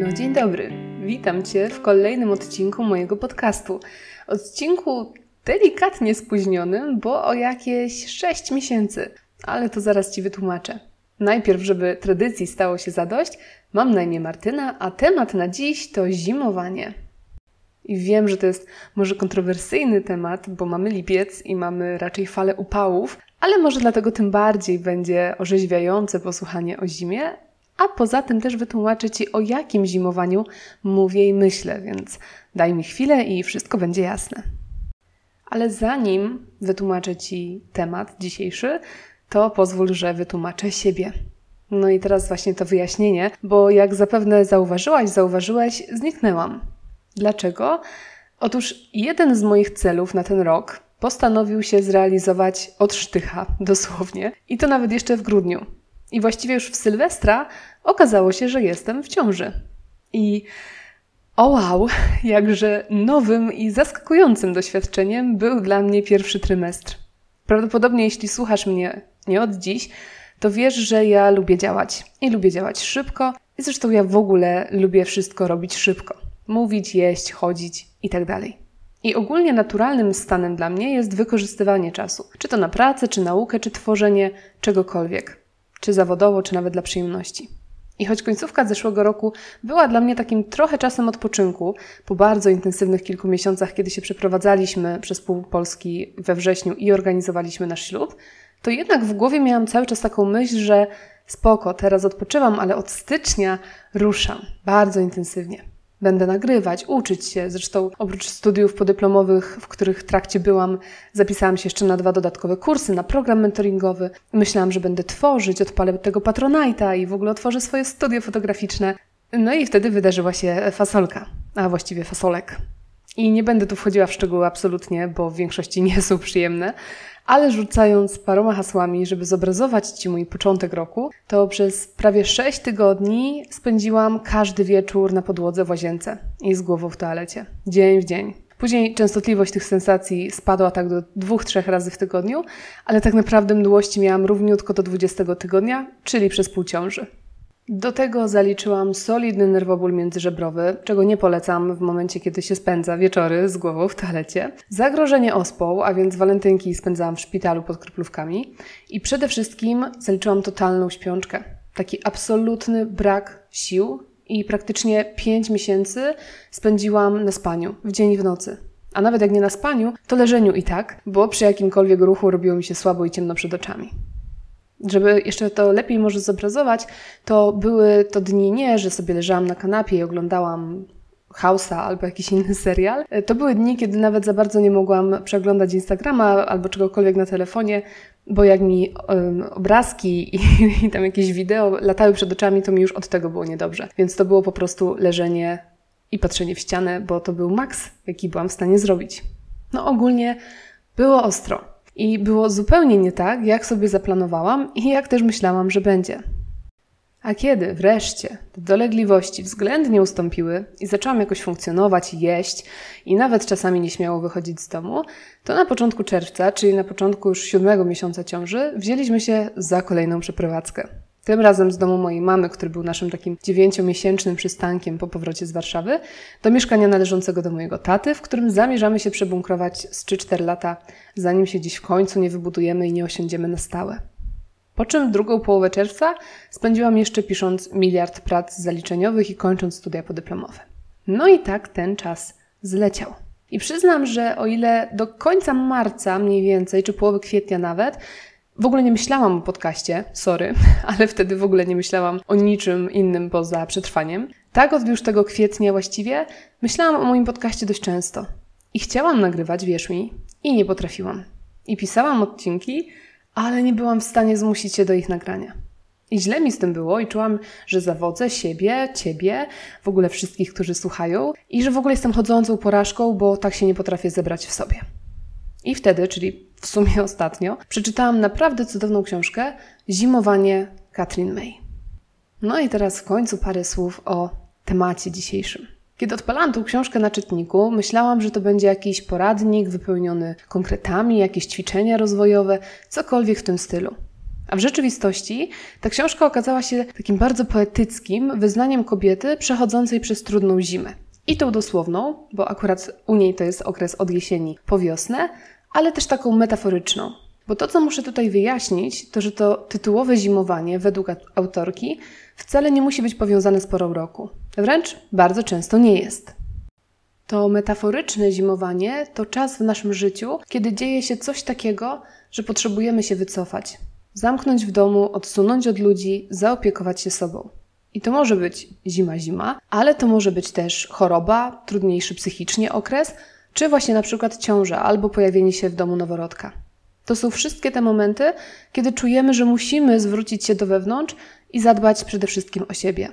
No dzień dobry. Witam Cię w kolejnym odcinku mojego podcastu. Odcinku delikatnie spóźnionym, bo o jakieś 6 miesięcy, ale to zaraz Ci wytłumaczę. Najpierw, żeby tradycji stało się zadość, mam na imię Martyna, a temat na dziś to zimowanie. I wiem, że to jest może kontrowersyjny temat, bo mamy lipiec i mamy raczej falę upałów, ale może dlatego tym bardziej będzie orzeźwiające posłuchanie o zimie, a poza tym też wytłumaczę Ci, o jakim zimowaniu mówię i myślę, więc daj mi chwilę i wszystko będzie jasne. Ale zanim wytłumaczę Ci temat dzisiejszy, to pozwól, że wytłumaczę siebie. No i teraz właśnie to wyjaśnienie, bo jak zapewne zauważyłaś, zauważyłeś, zniknęłam. Dlaczego? Otóż jeden z moich celów na ten rok postanowił się zrealizować od sztycha, dosłownie, i to nawet jeszcze w grudniu. I właściwie już w Sylwestra okazało się, że jestem w ciąży. I o wow, jakże nowym i zaskakującym doświadczeniem był dla mnie pierwszy trymestr. Prawdopodobnie, jeśli słuchasz mnie nie od dziś, to wiesz, że ja lubię działać. I lubię działać szybko. I zresztą ja w ogóle lubię wszystko robić szybko. Mówić, jeść, chodzić itd. Tak I ogólnie naturalnym stanem dla mnie jest wykorzystywanie czasu. Czy to na pracę, czy naukę, czy tworzenie czegokolwiek. Czy zawodowo, czy nawet dla przyjemności. I choć końcówka zeszłego roku była dla mnie takim trochę czasem odpoczynku, po bardzo intensywnych kilku miesiącach, kiedy się przeprowadzaliśmy przez pół Polski we wrześniu i organizowaliśmy nasz ślub, to jednak w głowie miałam cały czas taką myśl, że spoko, teraz odpoczywam, ale od stycznia ruszam bardzo intensywnie. Będę nagrywać, uczyć się. Zresztą oprócz studiów podyplomowych, w których trakcie byłam, zapisałam się jeszcze na dwa dodatkowe kursy, na program mentoringowy. Myślałam, że będę tworzyć, odpalę tego Patronite'a i w ogóle otworzę swoje studio fotograficzne. No i wtedy wydarzyła się fasolka, a właściwie fasolek. I nie będę tu wchodziła w szczegóły absolutnie, bo w większości nie są przyjemne, ale rzucając paroma hasłami, żeby zobrazować Ci mój początek roku, to przez prawie 6 tygodni spędziłam każdy wieczór na podłodze w łazience i z głową w toalecie, dzień w dzień. Później częstotliwość tych sensacji spadła tak do dwóch, trzech razy w tygodniu, ale tak naprawdę mdłości miałam równiutko do 20 tygodnia, czyli przez pół ciąży. Do tego zaliczyłam solidny nerwoból międzyżebrowy, czego nie polecam w momencie, kiedy się spędza wieczory z głową w toalecie. Zagrożenie ospą, a więc walentynki spędzałam w szpitalu pod kroplówkami. I przede wszystkim zaliczyłam totalną śpiączkę. Taki absolutny brak sił i praktycznie 5 miesięcy spędziłam na spaniu, w dzień i w nocy. A nawet jak nie na spaniu, to leżeniu i tak, bo przy jakimkolwiek ruchu robiło mi się słabo i ciemno przed oczami. Żeby jeszcze to lepiej może zobrazować, to były to dni nie, że sobie leżałam na kanapie i oglądałam House'a albo jakiś inny serial. To były dni, kiedy nawet za bardzo nie mogłam przeglądać Instagrama albo czegokolwiek na telefonie, bo jak mi um, obrazki i, i, tam jakieś wideo latały przed oczami, to mi już od tego było niedobrze. Więc to było po prostu leżenie i patrzenie w ścianę, bo to był maks, jaki byłam w stanie zrobić. No ogólnie było ostro. I było zupełnie nie tak, jak sobie zaplanowałam i jak też myślałam, że będzie. A kiedy wreszcie te dolegliwości względnie ustąpiły i zaczęłam jakoś funkcjonować jeść i nawet czasami nieśmiało wychodzić z domu, to na początku czerwca, czyli na początku już siódmego miesiąca ciąży, wzięliśmy się za kolejną przeprowadzkę. Tym razem z domu mojej mamy, który był naszym takim dziewięciomiesięcznym przystankiem po powrocie z Warszawy, do mieszkania należącego do mojego taty, w którym zamierzamy się przebunkrować z 3-4 lata, zanim się dziś w końcu nie wybudujemy i nie osiądziemy na stałe. Po czym drugą połowę czerwca spędziłam jeszcze pisząc miliard prac zaliczeniowych i kończąc studia podyplomowe. No i tak ten czas zleciał. I przyznam, że o ile do końca marca mniej więcej, czy połowy kwietnia nawet, w ogóle nie myślałam o podcaście, sorry, ale wtedy w ogóle nie myślałam o niczym innym poza przetrwaniem. Tak od już tego kwietnia właściwie myślałam o moim podcaście dość często. I chciałam nagrywać, wierz mi, i nie potrafiłam. I pisałam odcinki, ale nie byłam w stanie zmusić się do ich nagrania. I źle mi z tym było i czułam, że zawodzę siebie, ciebie, w ogóle wszystkich, którzy słuchają i że w ogóle jestem chodzącą porażką, bo tak się nie potrafię zebrać w sobie. I wtedy, czyli w sumie ostatnio, przeczytałam naprawdę cudowną książkę Zimowanie Katrin May. No i teraz w końcu parę słów o temacie dzisiejszym. Kiedy odpalałam tą książkę na czytniku, myślałam, że to będzie jakiś poradnik wypełniony konkretami, jakieś ćwiczenia rozwojowe, cokolwiek w tym stylu. A w rzeczywistości ta książka okazała się takim bardzo poetyckim wyznaniem kobiety przechodzącej przez trudną zimę. I tą dosłowną, bo akurat u niej to jest okres od jesieni po wiosnę, ale też taką metaforyczną. Bo to, co muszę tutaj wyjaśnić, to że to tytułowe zimowanie, według autorki, wcale nie musi być powiązane z porą roku. Wręcz bardzo często nie jest. To metaforyczne zimowanie to czas w naszym życiu, kiedy dzieje się coś takiego, że potrzebujemy się wycofać, zamknąć w domu, odsunąć od ludzi, zaopiekować się sobą. I to może być zima, zima, ale to może być też choroba, trudniejszy psychicznie okres, czy właśnie na przykład ciąża albo pojawienie się w domu noworodka. To są wszystkie te momenty, kiedy czujemy, że musimy zwrócić się do wewnątrz i zadbać przede wszystkim o siebie.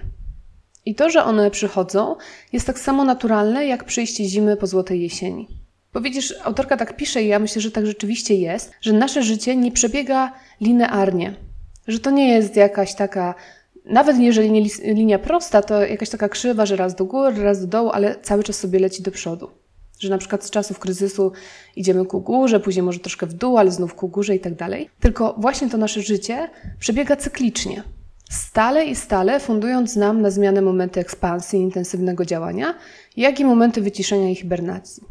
I to, że one przychodzą, jest tak samo naturalne jak przyjście zimy po złotej jesieni. Bo widzisz, autorka tak pisze i ja myślę, że tak rzeczywiście jest, że nasze życie nie przebiega linearnie. Że to nie jest jakaś taka, nawet jeżeli nie linia prosta, to jakaś taka krzywa, że raz do góry, raz do dołu, ale cały czas sobie leci do przodu. Że na przykład z czasów kryzysu idziemy ku górze, później może troszkę w dół, ale znów ku górze i tak dalej. Tylko właśnie to nasze życie przebiega cyklicznie. Stale i stale fundując nam na zmianę momenty ekspansji intensywnego działania, jak i momenty wyciszenia i hibernacji.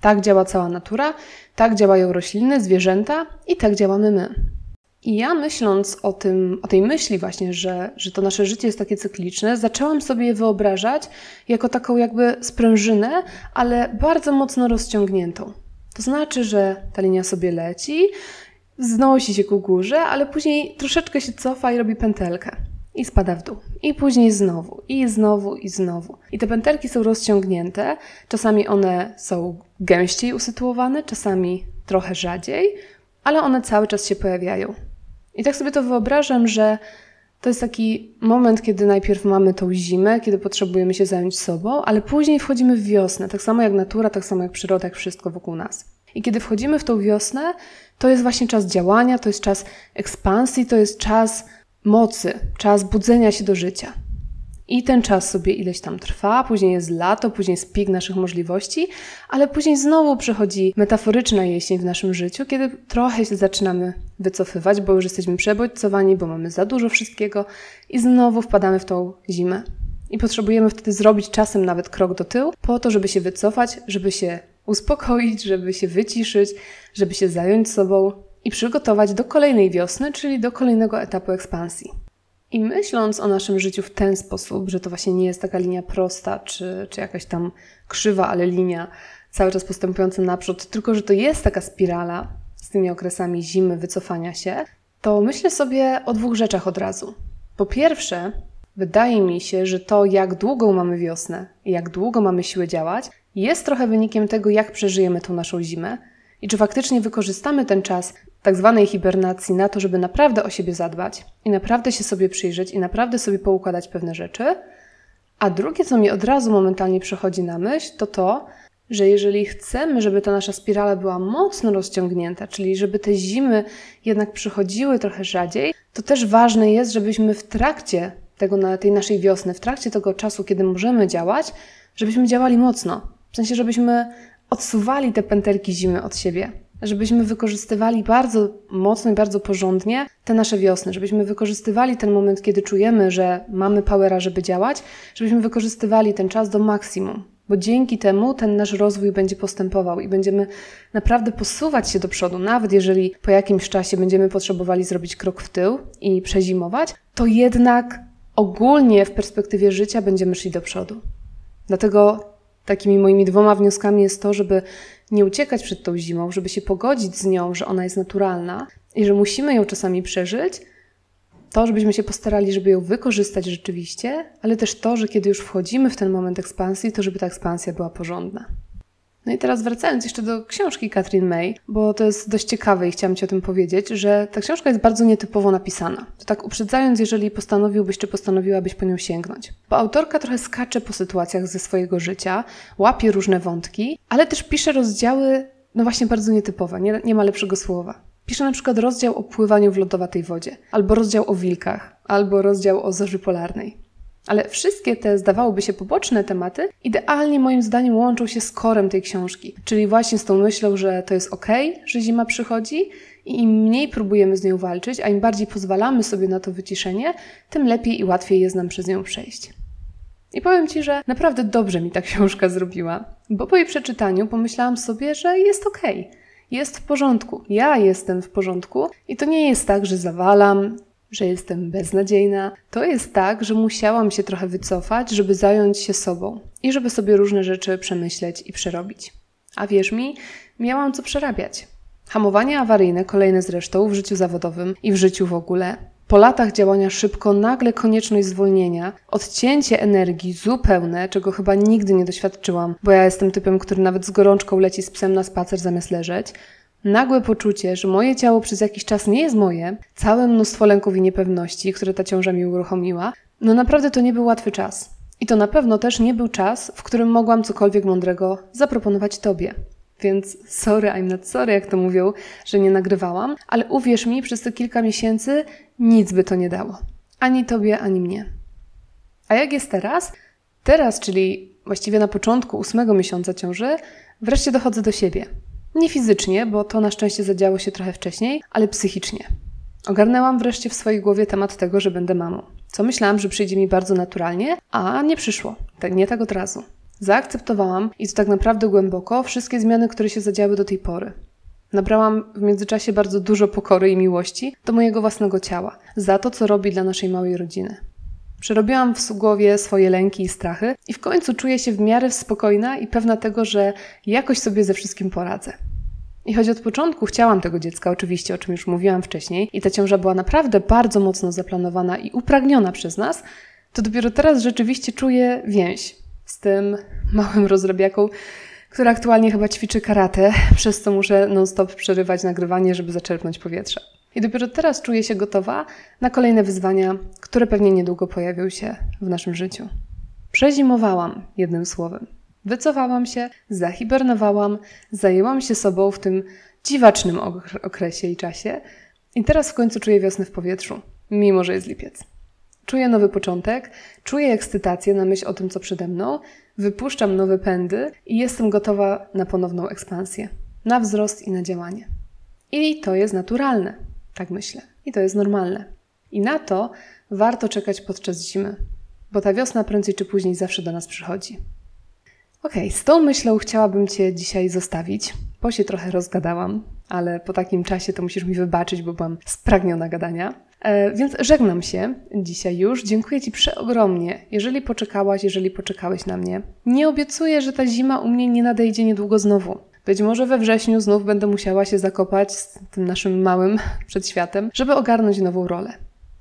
Tak działa cała natura, tak działają rośliny, zwierzęta i tak działamy my. I ja myśląc o, tym, o tej myśli właśnie, że, że to nasze życie jest takie cykliczne, zaczęłam sobie je wyobrażać jako taką jakby sprężynę, ale bardzo mocno rozciągniętą. To znaczy, że ta linia sobie leci, znosi się ku górze, ale później troszeczkę się cofa i robi pętelkę. I spada w dół. I później znowu, i znowu, i znowu. I te pętelki są rozciągnięte. Czasami one są gęściej usytuowane, czasami trochę rzadziej, ale one cały czas się pojawiają. I tak sobie to wyobrażam, że to jest taki moment, kiedy najpierw mamy tą zimę, kiedy potrzebujemy się zająć sobą, ale później wchodzimy w wiosnę, tak samo jak natura, tak samo jak przyroda, jak wszystko wokół nas. I kiedy wchodzimy w tą wiosnę, to jest właśnie czas działania, to jest czas ekspansji, to jest czas mocy, czas budzenia się do życia. I ten czas sobie ileś tam trwa, później jest lato, później jest pik naszych możliwości, ale później znowu przychodzi metaforyczna jesień w naszym życiu, kiedy trochę się zaczynamy wycofywać, bo już jesteśmy przebodźcowani, bo mamy za dużo wszystkiego i znowu wpadamy w tą zimę. I potrzebujemy wtedy zrobić czasem nawet krok do tyłu, po to, żeby się wycofać, żeby się uspokoić, żeby się wyciszyć, żeby się zająć sobą i przygotować do kolejnej wiosny, czyli do kolejnego etapu ekspansji. I myśląc o naszym życiu w ten sposób, że to właśnie nie jest taka linia prosta, czy, czy jakaś tam krzywa, ale linia cały czas postępująca naprzód, tylko że to jest taka spirala z tymi okresami zimy, wycofania się, to myślę sobie o dwóch rzeczach od razu. Po pierwsze, wydaje mi się, że to, jak długo mamy wiosnę i jak długo mamy siłę działać, jest trochę wynikiem tego, jak przeżyjemy tą naszą zimę i czy faktycznie wykorzystamy ten czas tak zwanej hibernacji na to, żeby naprawdę o siebie zadbać i naprawdę się sobie przyjrzeć i naprawdę sobie poukładać pewne rzeczy. A drugie, co mi od razu momentalnie przychodzi na myśl, to to, że jeżeli chcemy, żeby ta nasza spirala była mocno rozciągnięta, czyli żeby te zimy jednak przychodziły trochę rzadziej, to też ważne jest, żebyśmy w trakcie tego, tej naszej wiosny, w trakcie tego czasu, kiedy możemy działać, żebyśmy działali mocno. W sensie, żebyśmy odsuwali te pętelki zimy od siebie żebyśmy wykorzystywali bardzo mocno i bardzo porządnie te nasze wiosny, żebyśmy wykorzystywali ten moment, kiedy czujemy, że mamy powera, żeby działać, żebyśmy wykorzystywali ten czas do maksimum, bo dzięki temu ten nasz rozwój będzie postępował i będziemy naprawdę posuwać się do przodu, nawet jeżeli po jakimś czasie będziemy potrzebowali zrobić krok w tył i przezimować, to jednak ogólnie w perspektywie życia będziemy szli do przodu. Dlatego takimi moimi dwoma wnioskami jest to, żeby nie uciekać przed tą zimą, żeby się pogodzić z nią, że ona jest naturalna i że musimy ją czasami przeżyć, to, żebyśmy się postarali, żeby ją wykorzystać rzeczywiście, ale też to, że kiedy już wchodzimy w ten moment ekspansji, to żeby ta ekspansja była porządna. No i teraz wracając jeszcze do książki Katrin May, bo to jest dość ciekawe i chciałam Ci o tym powiedzieć, że ta książka jest bardzo nietypowo napisana. To tak uprzedzając, jeżeli postanowiłbyś czy postanowiłabyś po nią sięgnąć. Bo autorka trochę skacze po sytuacjach ze swojego życia, łapie różne wątki, ale też pisze rozdziały, no właśnie bardzo nietypowe, nie, nie ma lepszego słowa. Pisze na przykład rozdział o pływaniu w lodowatej wodzie, albo rozdział o wilkach, albo rozdział o zorzy polarnej. Ale wszystkie te, zdawałoby się, poboczne tematy idealnie moim zdaniem łączą się z korem tej książki, czyli właśnie z tą myślą, że to jest ok, że zima przychodzi i im mniej próbujemy z nią walczyć, a im bardziej pozwalamy sobie na to wyciszenie, tym lepiej i łatwiej jest nam przez nią przejść. I powiem Ci, że naprawdę dobrze mi ta książka zrobiła, bo po jej przeczytaniu pomyślałam sobie, że jest. Okay jest w porządku. Ja jestem w porządku i to nie jest tak, że zawalam, że jestem beznadziejna. To jest tak, że musiałam się trochę wycofać, żeby zająć się sobą i żeby sobie różne rzeczy przemyśleć i przerobić. A wierz mi, miałam co przerabiać. Hamowanie awaryjne, kolejne zresztą w życiu zawodowym i w życiu w ogóle. Po latach działania szybko, nagle konieczność zwolnienia, odcięcie energii zupełne, czego chyba nigdy nie doświadczyłam, bo ja jestem typem, który nawet z gorączką leci z psem na spacer zamiast leżeć. Nagłe poczucie, że moje ciało przez jakiś czas nie jest moje, całe mnóstwo lęków i niepewności, które ta ciąża mi uruchomiła, no naprawdę to nie był łatwy czas. I to na pewno też nie był czas, w którym mogłam cokolwiek mądrego zaproponować Tobie. Więc sorry, I'm not sorry, jak to mówią, że nie nagrywałam, ale uwierz mi, przez te kilka miesięcy nic by to nie dało. Ani tobie, ani mnie. A jak jest teraz? Teraz, czyli właściwie na początku ósmego miesiąca ciąży, wreszcie dochodzę do siebie. Nie fizycznie, bo to na szczęście zadziało się trochę wcześniej, ale psychicznie. Ogarnęłam wreszcie w swojej głowie temat tego, że będę mamą. Co myślałam, że przyjdzie mi bardzo naturalnie, a nie przyszło. Tak, nie tak od razu. Zaakceptowałam i to tak naprawdę głęboko wszystkie zmiany, które się zadziały do tej pory. Nabrałam w międzyczasie bardzo dużo pokory i miłości do mojego własnego ciała, za to, co robi dla naszej małej rodziny. Przerobiłam w głowie swoje lęki i strachy i w końcu czuję się w miarę spokojna i pewna tego, że jakoś sobie ze wszystkim poradzę. I choć od początku chciałam tego dziecka, oczywiście, o czym już mówiłam wcześniej, i ta ciąża była naprawdę bardzo mocno zaplanowana i upragniona przez nas, to dopiero teraz rzeczywiście czuję więź z tym małym rozrabiaką, która aktualnie chyba ćwiczy karate, przez co muszę non-stop przerywać nagrywanie, żeby zaczerpnąć powietrze. I dopiero teraz czuję się gotowa na kolejne wyzwania, które pewnie niedługo pojawią się w naszym życiu. Przezimowałam, jednym słowem. Wycofałam się, zahibernowałam, zajęłam się sobą w tym dziwacznym okresie i czasie i teraz w końcu czuję wiosnę w powietrzu, mimo że jest lipiec. Czuję nowy początek, czuję ekscytację na myśl o tym, co przede mną, wypuszczam nowe pędy i jestem gotowa na ponowną ekspansję, na wzrost i na działanie. I to jest naturalne, tak myślę. I to jest normalne. I na to warto czekać podczas zimy, bo ta wiosna prędzej czy później zawsze do nas przychodzi. Ok, z tą myślą chciałabym Cię dzisiaj zostawić, bo się trochę rozgadałam, ale po takim czasie to musisz mi wybaczyć, bo byłam spragniona gadania. E, więc żegnam się dzisiaj już. Dziękuję Ci przeogromnie, jeżeli poczekałaś, jeżeli poczekałeś na mnie. Nie obiecuję, że ta zima u mnie nie nadejdzie niedługo znowu. Być może we wrześniu znów będę musiała się zakopać z tym naszym małym przedświatem, żeby ogarnąć nową rolę.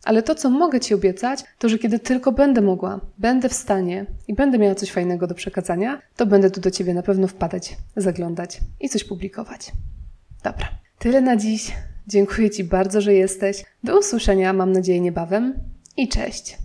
Ale to, co mogę Ci obiecać, to że kiedy tylko będę mogła, będę w stanie i będę miała coś fajnego do przekazania, to będę tu do Ciebie na pewno wpadać, zaglądać i coś publikować. Dobra, tyle na dziś. Dziękuję Ci bardzo, że jesteś. Do usłyszenia, mam nadzieję, niebawem i cześć.